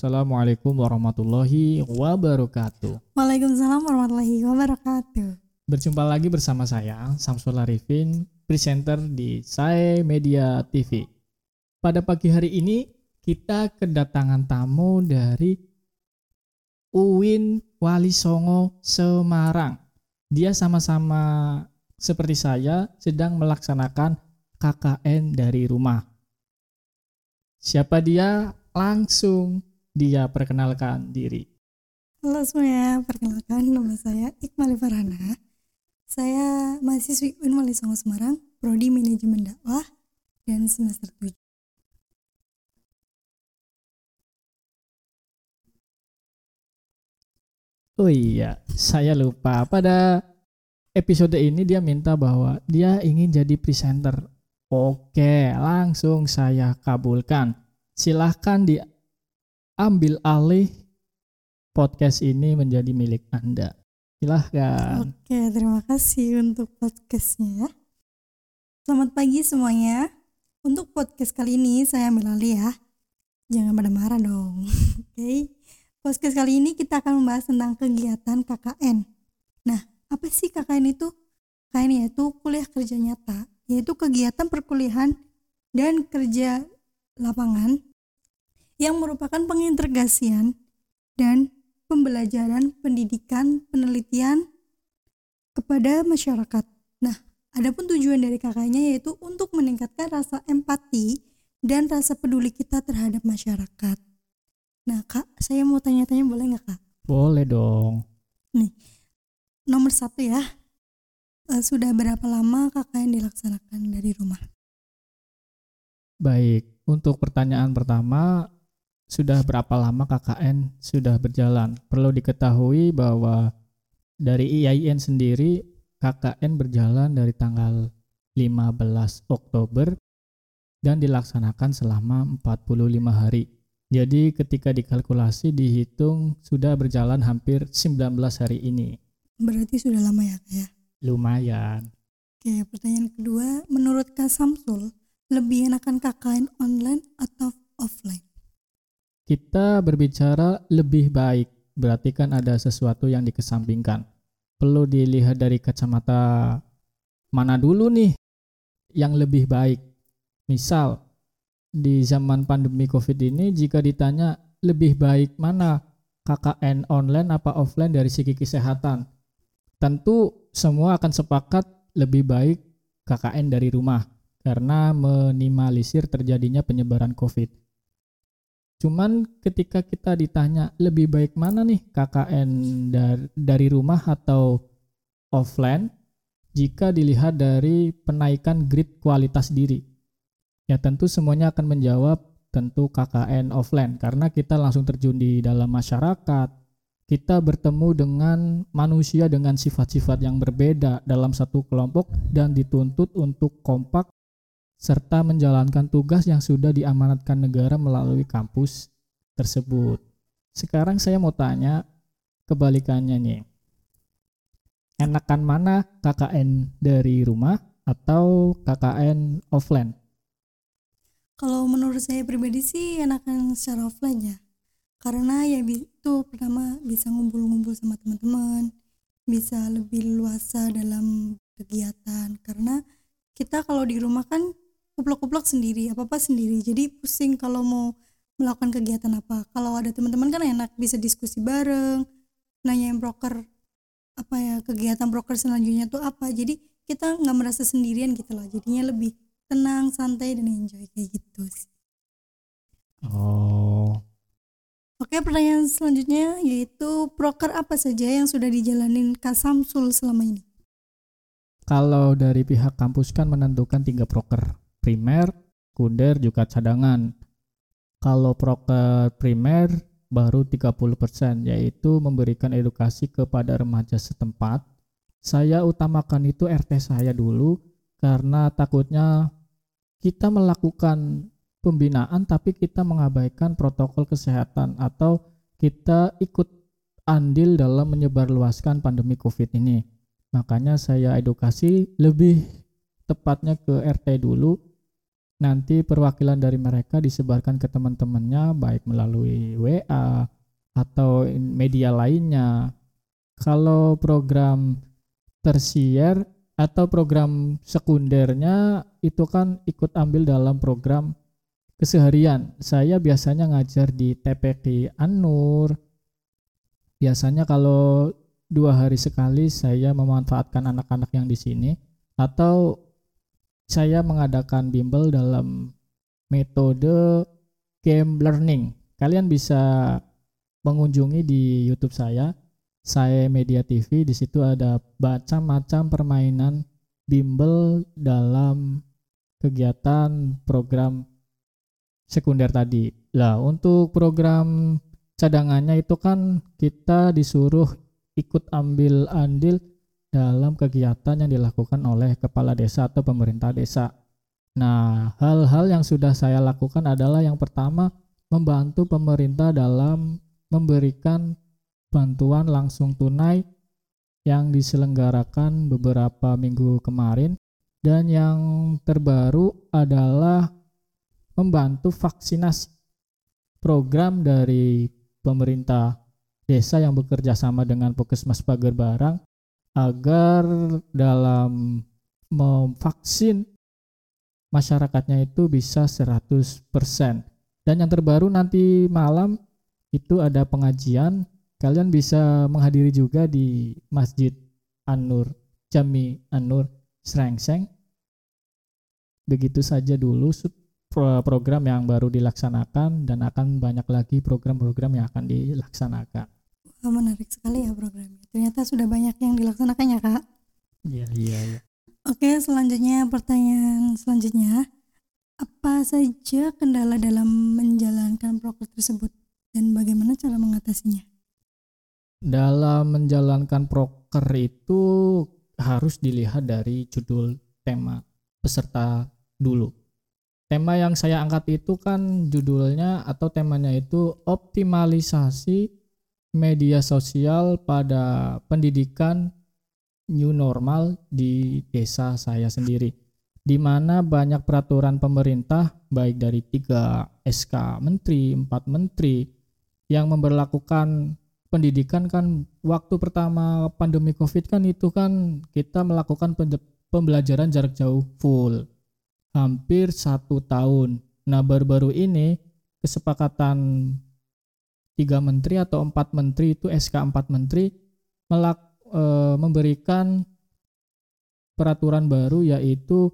Assalamualaikum warahmatullahi wabarakatuh. Waalaikumsalam warahmatullahi wabarakatuh. Berjumpa lagi bersama saya, Samsul Arifin, presenter di Sae Media TV. Pada pagi hari ini, kita kedatangan tamu dari Uwin Wali Songo Semarang. Dia sama-sama seperti saya sedang melaksanakan KKN dari rumah. Siapa dia? Langsung dia perkenalkan diri. Halo semuanya, perkenalkan nama saya Iqmal Farhana. Saya mahasiswi UIN Wali Songo Semarang, Prodi Manajemen Dakwah dan semester 7. Oh iya, saya lupa. Pada episode ini dia minta bahwa dia ingin jadi presenter. Oke, langsung saya kabulkan. Silahkan diambil alih podcast ini menjadi milik Anda. Silahkan. Oke, terima kasih untuk podcastnya. ya. Selamat pagi semuanya. Untuk podcast kali ini saya ambil alih ya. Jangan pada marah dong. Oke. Podcast kali ini kita akan membahas tentang kegiatan KKN. Nah, apa sih KKN itu? KKN yaitu kuliah kerja nyata, yaitu kegiatan perkuliahan dan kerja lapangan yang merupakan pengintegrasian dan pembelajaran pendidikan penelitian kepada masyarakat. Nah, adapun tujuan dari KKN-nya yaitu untuk meningkatkan rasa empati dan rasa peduli kita terhadap masyarakat. Nah, Kak, saya mau tanya-tanya boleh nggak, Kak? Boleh dong. Nomor satu ya, Eh, sudah berapa lama KKN dilaksanakan dari rumah? Baik, untuk pertanyaan pertama, sudah berapa lama KKN sudah berjalan? Perlu diketahui bahwa dari IAIN sendiri KKN berjalan dari tanggal 15 Oktober dan dilaksanakan selama 45 hari. Jadi ketika dikalkulasi dihitung sudah berjalan hampir 19 hari ini. Berarti sudah lama ya, ya? Lumayan. Oke, pertanyaan kedua, menurut Kak Samsul, lebih enakan KKN online atau offline? Kita berbicara lebih baik, berarti kan ada sesuatu yang dikesampingkan. Perlu dilihat dari kacamata mana dulu nih yang lebih baik. Misal, di zaman pandemi COVID ini jika ditanya lebih baik mana KKN online apa offline dari segi kesehatan, tentu semua akan sepakat lebih baik KKN dari rumah karena meminimalisir terjadinya penyebaran COVID. Cuman ketika kita ditanya lebih baik mana nih KKN dar- dari rumah atau offline, jika dilihat dari penaikan grade kualitas diri, ya tentu semuanya akan menjawab tentu KKN offline. Karena kita langsung terjun di dalam masyarakat, kita bertemu dengan manusia dengan sifat-sifat yang berbeda dalam satu kelompok dan dituntut untuk kompak serta menjalankan tugas yang sudah diamanatkan negara melalui kampus tersebut. Sekarang saya mau tanya kebalikannya nih. Enakan mana KKN dari rumah atau KKN offline? Kalau menurut saya pribadi sih enakan secara offline ya. Karena ya itu pertama bisa ngumpul-ngumpul sama teman-teman, bisa lebih luasa dalam kegiatan. Karena kita kalau di rumah kan kuplok-kuplok sendiri, apa-apa sendiri. Jadi pusing kalau mau melakukan kegiatan apa. Kalau ada teman-teman kan enak bisa diskusi bareng, nanyain broker apa ya kegiatan broker selanjutnya tuh apa. Jadi kita nggak merasa sendirian gitu loh. Jadinya lebih tenang, santai dan enjoy kayak gitu sih. Oh, Oke, pertanyaan selanjutnya yaitu proker apa saja yang sudah dijalanin Kak Samsul selama ini? Kalau dari pihak kampus kan menentukan tiga proker, primer, kunder, juga cadangan. Kalau proker primer baru 30% yaitu memberikan edukasi kepada remaja setempat. Saya utamakan itu RT saya dulu karena takutnya kita melakukan pembinaan tapi kita mengabaikan protokol kesehatan atau kita ikut andil dalam menyebarluaskan pandemi Covid ini. Makanya saya edukasi lebih tepatnya ke RT dulu nanti perwakilan dari mereka disebarkan ke teman-temannya baik melalui WA atau media lainnya. Kalau program tersier atau program sekundernya itu kan ikut ambil dalam program keseharian. Saya biasanya ngajar di TPK Anur. Biasanya kalau dua hari sekali saya memanfaatkan anak-anak yang di sini atau saya mengadakan bimbel dalam metode game learning. Kalian bisa mengunjungi di YouTube saya, saya Media TV. Di situ ada macam-macam permainan bimbel dalam kegiatan program sekunder tadi. Lah, untuk program cadangannya itu kan kita disuruh ikut ambil andil dalam kegiatan yang dilakukan oleh kepala desa atau pemerintah desa. Nah, hal-hal yang sudah saya lakukan adalah yang pertama membantu pemerintah dalam memberikan bantuan langsung tunai yang diselenggarakan beberapa minggu kemarin dan yang terbaru adalah membantu vaksinasi program dari pemerintah desa yang bekerja sama dengan Puskesmas Pagar Barang agar dalam memvaksin masyarakatnya itu bisa 100%. Dan yang terbaru nanti malam itu ada pengajian, kalian bisa menghadiri juga di Masjid An-Nur, Jami An-Nur Srengseng. Begitu saja dulu program yang baru dilaksanakan dan akan banyak lagi program-program yang akan dilaksanakan. Menarik sekali ya programnya. Ternyata sudah banyak yang dilaksanakannya, Kak. Iya, iya, iya. Oke, selanjutnya pertanyaan selanjutnya. Apa saja kendala dalam menjalankan proker tersebut dan bagaimana cara mengatasinya? Dalam menjalankan proker itu harus dilihat dari judul tema peserta dulu tema yang saya angkat itu kan judulnya atau temanya itu optimalisasi media sosial pada pendidikan new normal di desa saya sendiri di mana banyak peraturan pemerintah baik dari tiga SK menteri, empat menteri yang memperlakukan pendidikan kan waktu pertama pandemi covid kan itu kan kita melakukan pembelajaran jarak jauh full hampir satu tahun. Nah baru-baru ini kesepakatan tiga menteri atau empat menteri itu SK empat menteri melak, e, memberikan peraturan baru yaitu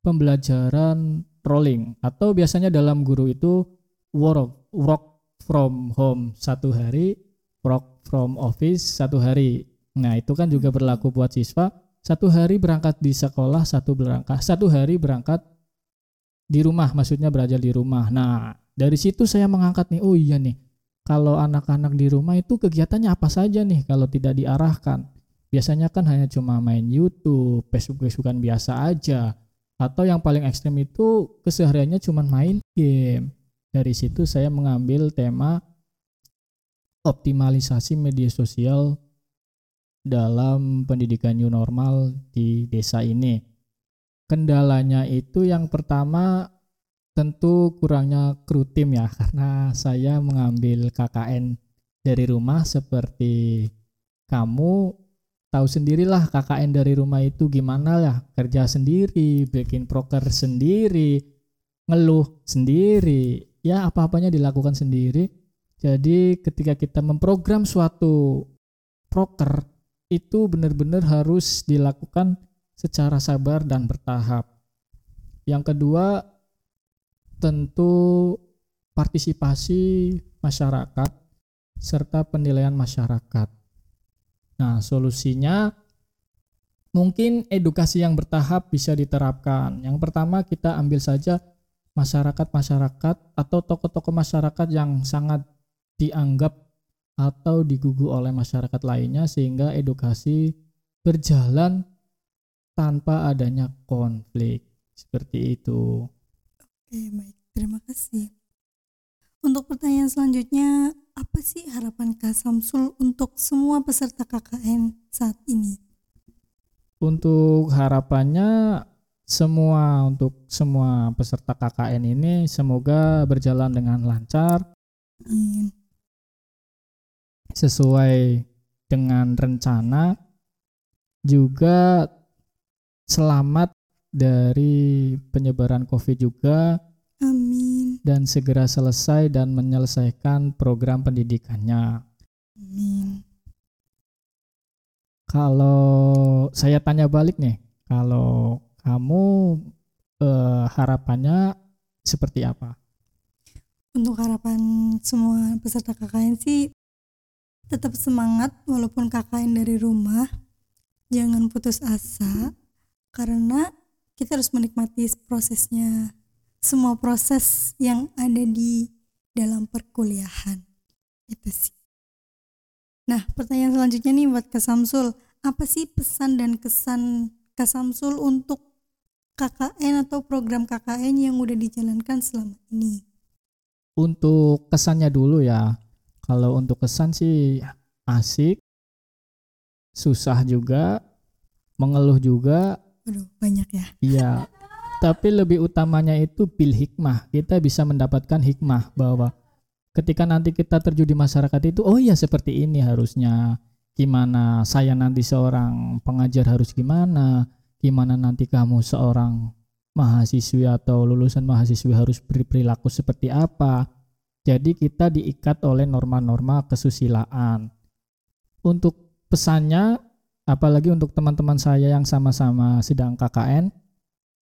pembelajaran rolling atau biasanya dalam guru itu work work from home satu hari, work from office satu hari. Nah itu kan juga berlaku buat siswa satu hari berangkat di sekolah, satu berangkat satu hari berangkat di rumah, maksudnya belajar di rumah. Nah, dari situ saya mengangkat nih, oh iya nih, kalau anak-anak di rumah itu kegiatannya apa saja nih kalau tidak diarahkan. Biasanya kan hanya cuma main YouTube, Facebook-Facebookan biasa aja. Atau yang paling ekstrem itu kesehariannya cuma main game. Dari situ saya mengambil tema optimalisasi media sosial dalam pendidikan new normal di desa ini. Kendalanya itu yang pertama tentu kurangnya kru tim ya karena saya mengambil KKN dari rumah seperti kamu tahu sendirilah KKN dari rumah itu gimana ya kerja sendiri bikin proker sendiri ngeluh sendiri ya apa-apanya dilakukan sendiri jadi ketika kita memprogram suatu proker itu benar-benar harus dilakukan secara sabar dan bertahap. Yang kedua, tentu partisipasi masyarakat serta penilaian masyarakat. Nah, solusinya mungkin edukasi yang bertahap bisa diterapkan. Yang pertama, kita ambil saja masyarakat-masyarakat atau tokoh-tokoh masyarakat yang sangat dianggap atau digugu oleh masyarakat lainnya sehingga edukasi berjalan tanpa adanya konflik seperti itu. Oke, baik. Terima kasih. Untuk pertanyaan selanjutnya, apa sih harapan Kak Samsul untuk semua peserta KKN saat ini? Untuk harapannya semua untuk semua peserta KKN ini semoga berjalan dengan lancar Amin. sesuai dengan rencana juga selamat dari penyebaran COVID juga Amin. dan segera selesai dan menyelesaikan program pendidikannya. Amin. Kalau saya tanya balik nih, kalau kamu eh, harapannya seperti apa? Untuk harapan semua peserta KKN sih tetap semangat walaupun KKN dari rumah. Jangan putus asa karena kita harus menikmati prosesnya. Semua proses yang ada di dalam perkuliahan. Itu sih. Nah, pertanyaan selanjutnya nih buat Kak Samsul. Apa sih pesan dan kesan Kak Samsul untuk KKN atau program KKN yang udah dijalankan selama ini? Untuk kesannya dulu ya. Kalau untuk kesan sih asik, susah juga, mengeluh juga, Waduh, banyak ya. iya. Tapi lebih utamanya itu bil hikmah. Kita bisa mendapatkan hikmah bahwa ketika nanti kita terjun di masyarakat itu, oh iya seperti ini harusnya. Gimana saya nanti seorang pengajar harus gimana? Gimana nanti kamu seorang mahasiswi atau lulusan mahasiswi harus berperilaku seperti apa? Jadi kita diikat oleh norma-norma kesusilaan. Untuk pesannya, apalagi untuk teman-teman saya yang sama-sama sedang KKN,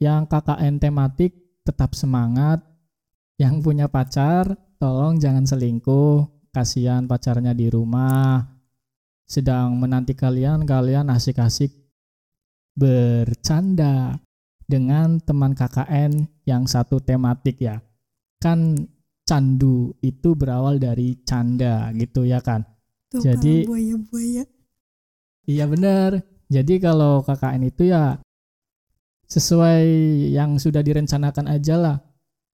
yang KKN tematik tetap semangat, yang punya pacar tolong jangan selingkuh, kasihan pacarnya di rumah. Sedang menanti kalian, kalian asik-asik bercanda dengan teman KKN yang satu tematik ya. Kan candu itu berawal dari canda gitu ya kan. Tuh Jadi- buaya-buaya. Iya benar. Jadi kalau KKN itu ya sesuai yang sudah direncanakan aja lah.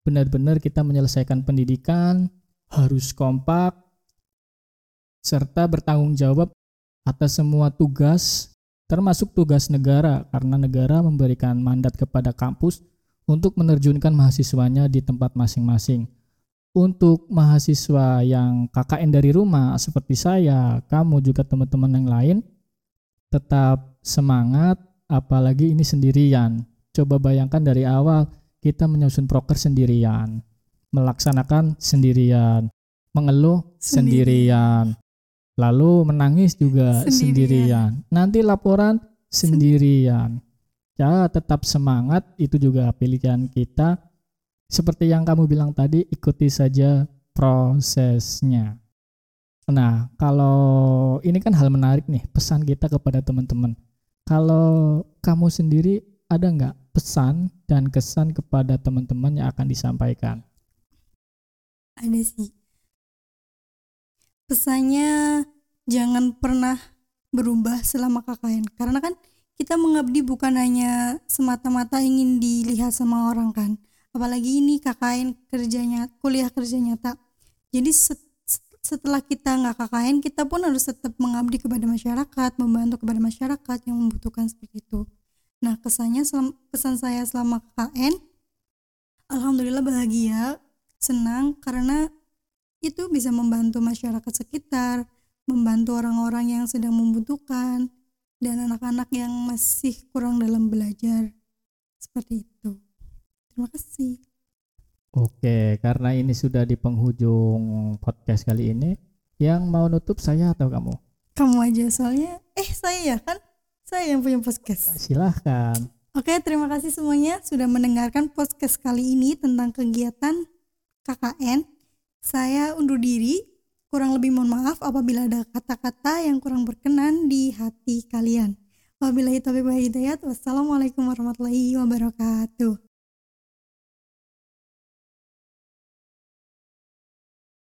Benar-benar kita menyelesaikan pendidikan, harus kompak, serta bertanggung jawab atas semua tugas, termasuk tugas negara, karena negara memberikan mandat kepada kampus untuk menerjunkan mahasiswanya di tempat masing-masing. Untuk mahasiswa yang KKN dari rumah seperti saya, kamu juga teman-teman yang lain, tetap semangat, apalagi ini sendirian. Coba bayangkan dari awal kita menyusun proker sendirian, melaksanakan sendirian, mengeluh sendirian, lalu menangis juga Sendirian. sendirian. Nanti laporan sendirian. Ya, tetap semangat itu juga pilihan kita. Seperti yang kamu bilang tadi, ikuti saja prosesnya. Nah, kalau ini kan hal menarik nih, pesan kita kepada teman-teman. Kalau kamu sendiri ada nggak pesan dan kesan kepada teman-teman yang akan disampaikan? Ada sih. Pesannya jangan pernah berubah selama KKN. Karena kan kita mengabdi bukan hanya semata-mata ingin dilihat sama orang kan. Apalagi ini KKN kerjanya kuliah kerja nyata. Jadi set- setelah kita nggak KKN, kita pun harus tetap mengabdi kepada masyarakat, membantu kepada masyarakat yang membutuhkan seperti itu. Nah, kesannya kesan saya selama KKN, alhamdulillah bahagia, senang karena itu bisa membantu masyarakat sekitar, membantu orang-orang yang sedang membutuhkan, dan anak-anak yang masih kurang dalam belajar. Seperti itu. Terima kasih. Oke, karena ini sudah di penghujung podcast kali ini, yang mau nutup saya atau kamu? Kamu aja soalnya, eh saya ya kan? Saya yang punya podcast. Silahkan. Oke, terima kasih semuanya sudah mendengarkan podcast kali ini tentang kegiatan KKN. Saya undur diri. Kurang lebih mohon maaf apabila ada kata-kata yang kurang berkenan di hati kalian. Wabillahi taufiq wal hidayah. Wassalamualaikum warahmatullahi wabarakatuh.